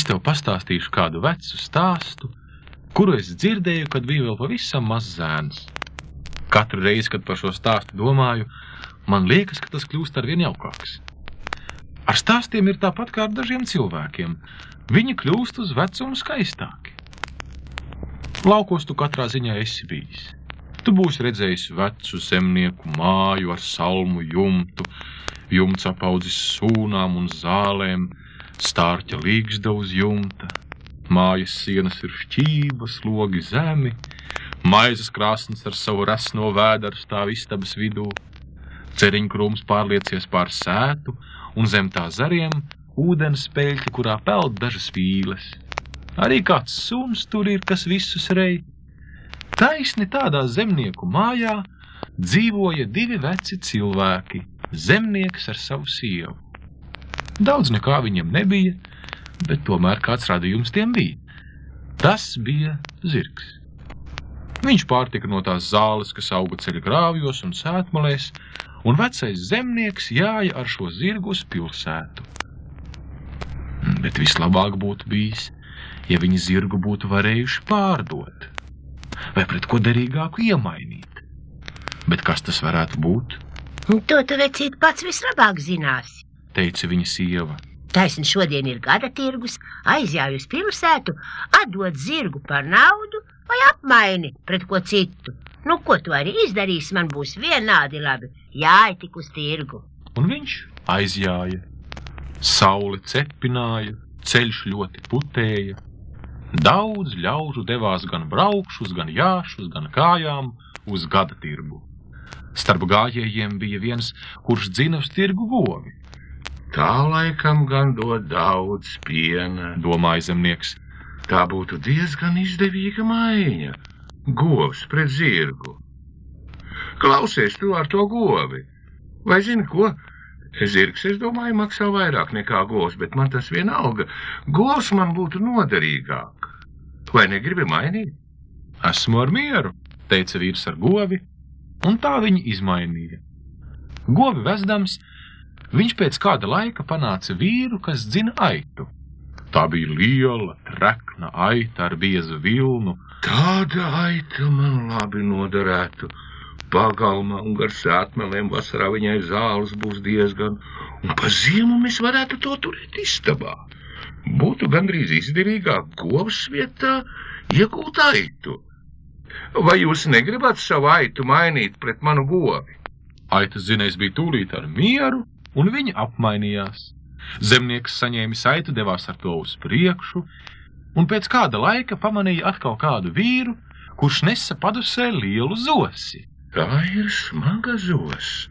Es tev pastāstīšu kādu vecu stāstu, kuru es dzirdēju, kad biju vēl pavisam mazs zēns. Katru reizi, kad par šo stāstu domāju, man liekas, ka tas kļūst ar vien jaukāks. Ar stāstiem ir tāpat kā ar dažiem cilvēkiem. Viņi kļūst uz vecumu skaistāki. Laukos tu katrā ziņā esi bijis. Tu būsi redzējis vecu zemnieku māju ar salmu jumtu, jumts apaudzis sūnām un zālēm, stārķa līgzda uz jumta, mājas sienas ir šķības, logi zemi, maizes krāsnes ar savu resno vēderu stāv istabas vidū, ceriņkrūms pārliecies pār sētu, un zem tā zariem ūdens peļķa, kurā peld dažas vīles. Arī kāds suns tur ir, kas visus rei. Taisni tādā zemnieku mājā dzīvoja divi veci cilvēki - zemnieks ar savu sievu. Daudz nekā viņam nebija, bet tomēr kāds radījums tiem bija. Tas bija zirgs. Viņš pārtika no tās zāles, kas auga ceļa grāvjos un sētmalēs, un vecais zemnieks jāja ar šo zirgu uz pilsētu. Bet vislabāk būtu bijis, ja viņi zirgu būtu varējuši pārdot vai pret ko derīgāku iemainīt. Bet kas tas varētu būt? To tu vecīt pats vislabāk zināsi, teica viņa sieva. Taisni šodien ir gada tirgus, aizjāju uz pilsētu, atdot zirgu par naudu vai apmaini pret ko citu. Nu, ko tu arī izdarīsi, man būs vienādi labi, jāj tik uz tirgu. Un viņš aizjāja. Saule cepināja, ceļš ļoti putēja, Daudz ļaužu devās gan braukšus, gan jāšus, gan kājām uz gada tirgu. Starp gājējiem bija viens, kurš dzina uz tirgu govi. Tā laikam gan dod daudz piena, domāja zemnieks. Tā būtu diezgan izdevīga maiņa. Govs pret zirgu. Klausies tu ar to govi. Vai zini ko? Zirgs, es domāju, maksā vairāk nekā govs, bet man tas vienalga. Govs man būtu noderīgāk. Vai negribi mainīt? Esmu ar mieru, teica vīrs ar govi, un tā viņi izmainīja. Govi vezdams, viņš pēc kāda laika panāca vīru, kas dzina aitu. Tā bija liela, trekna aita ar biezu vilnu. Tāda aita man labi noderētu. Pagalmā un gar sētmeliem vasarā viņai zāles būs diezgan, un pa ziemu mēs varētu to turēt istabā būtu gandrīz izdevīgāk govs vietā iegūt aitu. Vai jūs negribat savu aitu mainīt pret manu govi? Aitas zinējs bija tūlīt ar mieru, un viņi apmainījās. Zemnieks saņēmis aitu, devās ar to uz priekšu, un pēc kāda laika pamanīja atkal kādu vīru, kurš nesa padusē lielu zosi. Tā ir smaga zosa.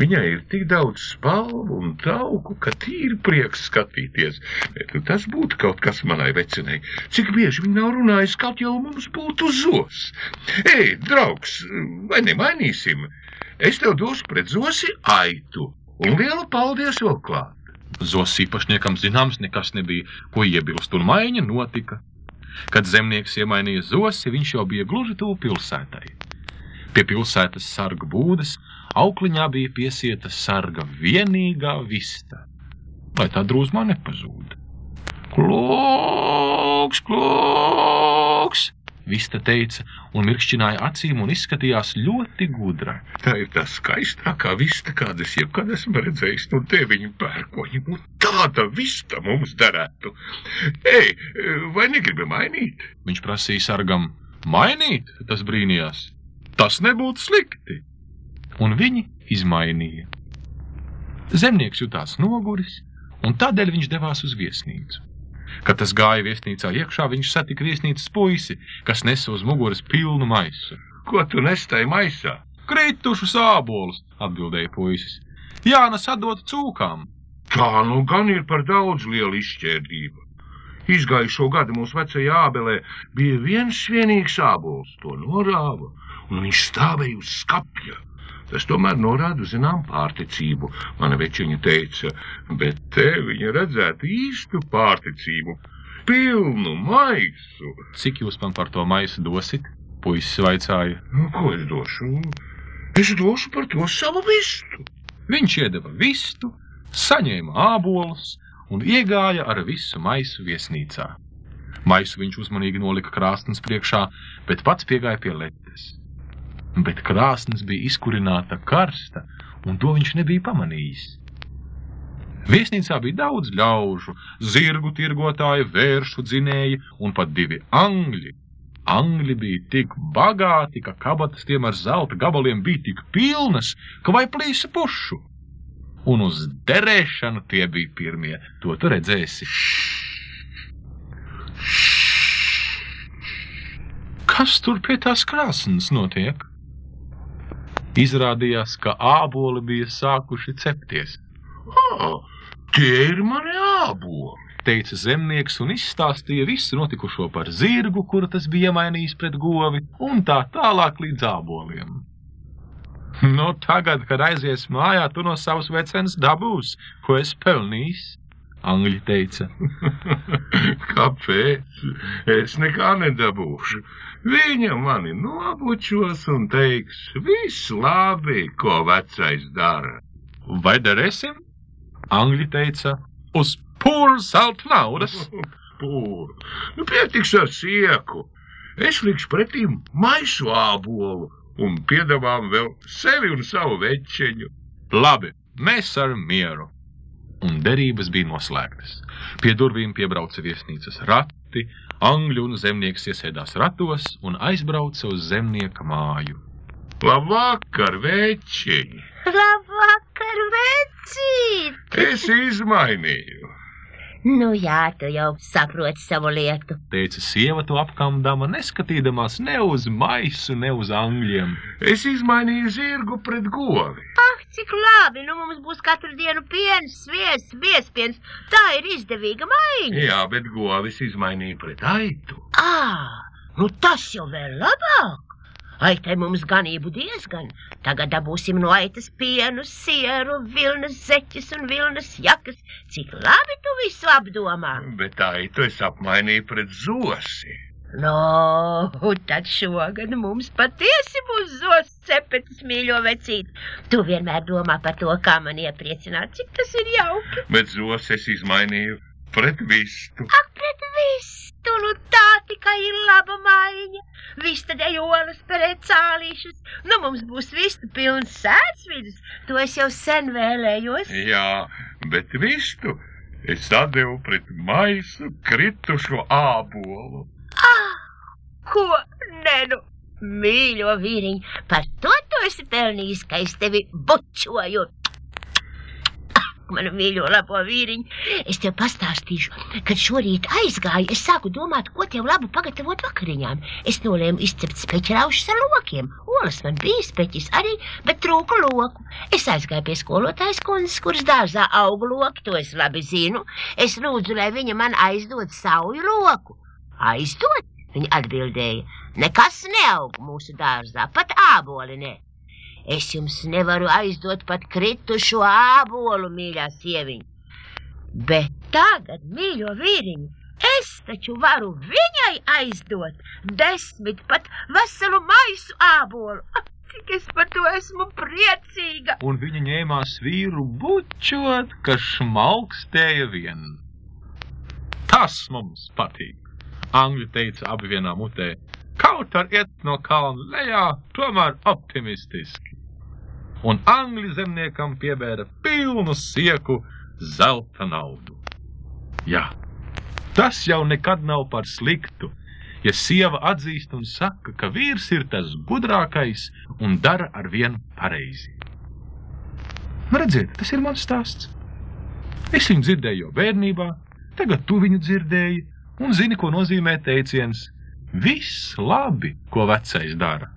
Viņai ir tik daudz spalvu un tauku, ka tīri prieks skatīties. Nu, tas būtu kaut kas manai vecinai. Cik bieži viņa nav runājusi, kaut jau mums būtu zos. Ej, draugs, vai nemainīsim? Es tev došu pret zosi aitu un lielu paldies vēl klāt. Zos īpašniekam zināms nekas nebija, ko iebilst, un maiņa notika. Kad zemnieks iemainīja zosi, viņš jau bija gluži tuvu pilsētai. Pie pilsētas sarga būdas Aukliņā bija piesieta sarga vienīgā vista, lai tā drūzmā nepazūd. Kloks, kloks! Vista teica, un mirkšķināja acīm un izskatījās ļoti gudra. Tā ir tā skaistākā vista, kādas jebkad esmu redzējis no teviņu pērkoņa. Nu, tāda vista mums derētu. Ej, vai negribi mainīt? Viņš prasīja sargam, mainīt, tas brīnījās. Tas nebūtu slikti un viņi izmainīja. Zemnieks jutās noguris, un tādēļ viņš devās uz viesnīcu. Kad tas gāja viesnīcā iekšā, viņš satika viesnīcas puisi, kas nesa uz muguras pilnu maisu. Ko tu nestai maisā? Kritušu sābolus, atbildēja puisis. Jānas atdot cūkām. Tā nu gan ir par daudz liela izšķērdība. Izgājušo gadu mūsu vecajā ābelē bija viens vienīgs ābols, to norāva, un viņš stāvēja uz skapja. Tas tomēr norāda zinām pārticību, mana večiņa teica, bet te viņa redzētu īstu pārticību, pilnu maisu. Cik jūs man par to maisu dosit? Puisis vaicāja. Nu, ko es došu? Es došu par to savu vistu. Viņš iedeva vistu, saņēma ābolus un iegāja ar visu maisu viesnīcā. Maisu viņš uzmanīgi nolika krāsnes priekšā, bet pats piegāja pie letes. Bet krāsnes bija izkurināta karsta, un to viņš nebija pamanījis. Viesnīcā bija daudz ļaužu, zirgu tirgotāju, vēršu dzinēji un pat divi angļi. Angļi bija tik bagāti, ka kabatas tiem ar zelta gabaliem bija tik pilnas, ka vai plīsa pušu. Un uz derēšanu tie bija pirmie, to tu redzēsi. Kas tur pie tās krāsnes notiek? Izrādījās, ka āboli bija sākuši cepties. Tie ir mani āboli! teica zemnieks un izstāstīja visu notikušo par zirgu, kuru tas bija iemainījis pret govi, un tā tālāk līdz āboliem. Nu, tagad, kad aizies mājā, tu no savas vecenas dabūs, ko es pelnījis, Angļi teica. Kāpēc? Es nekā nedabūšu. Viņa mani nobučos un teiks, viss labi, ko vecais dara. Vai darēsim? Angļi teica, uz pūru zelta naudas. Pūru. Nu, pietiks ar sieku. Es likšu pretī maisu ābolu un piedāvām vēl sevi un savu večeņu. Labi, mēs ar mieru. Un derības bija noslēgtas. Pie durvīm piebrauca viesnīcas rati, angļu un zemnieks iesēdās ratos un aizbrauca uz zemnieka māju. Labvakar, večiņi! Labvakar, vecīt! Es izmainīju. Nu jā, tu jau saproti savu lietu. Teica sieva to apkamdama, neskatīdamās ne uz maisu, ne uz angļiem. Es izmainīju zirgu pret govi. Ah, cik labi! Nu mums būs katru dienu piens, sviests, biespiens. Tā ir izdevīga maiņa. Jā, bet govis izmainīja pret aitu. Ā, nu tas jau vēl labāk. Aitai mums ganību diezgan. Tagad dabūsim no aitas pienu, sieru, vilnas zeķes un vilnas jakas. Cik labi tu visu apdomā. Bet aitu es apmainīju pret zosi. No, tad šogad mums patiesi būs zos cepetis, mīļo vecīt. Tu vienmēr domā par to, kā man iepriecināt, cik tas ir jauki. Bet zosi es izmainīju pret vistu. Ak, pret vistu, nu tā tikai ir laba maiņa. Vista dejolas pret cālīšus. Nu, mums būs vistu pilns sēdsvidus. To es jau sen vēlējos. Jā, bet vistu es atdevu pret maisu kritušo ābolu. Ah, ko nenu? Mīļo vīriņ, par to tu esi pelnījis, ka es tevi bučoju. Manu mīļo labo vīriņu, es tev pastāstīšu, kad šorīt aizgāju, es sāku domāt, ko tev labu pagatavot vakariņām. Es nolēmu izcept speķraušus ar lokiem. Olas man bija speķis arī, bet trūku loku. Es aizgāju pie skolotājas kundzes, kuras dārzā augu loki, to es labi zinu. Es lūdzu, lai viņa man aizdod sauju loku. Aizdod? Viņa atbildēja, nekas neaug mūsu dārzā, pat āboli ne. Es jums nevaru aizdot pat kritušo ābolu, mīļā sieviņa. Bet tagad, mīļo vīriņu, es taču varu viņai aizdot desmit pat veselu maisu ābolu. Cik es par to esmu priecīga! Un viņa ņēmās vīru bučot, ka šmalkstēja vien. Tas mums patīk! Angļi teica abi vienā mutē. Kaut ar iet no kalna lejā, tomēr optimistiski. Un angļu zemniekam piebēra pilnu sieku zelta naudu. Jā, tas jau nekad nav par sliktu, ja sieva atzīst un saka, ka vīrs ir tas gudrākais un dara ar vienu pareizi. Nu, redziet, tas ir mans stāsts. Es viņu dzirdēju jau bērnībā, tagad tu viņu dzirdēji un zini, ko nozīmē teiciens: Viss labi, ko vecais dara.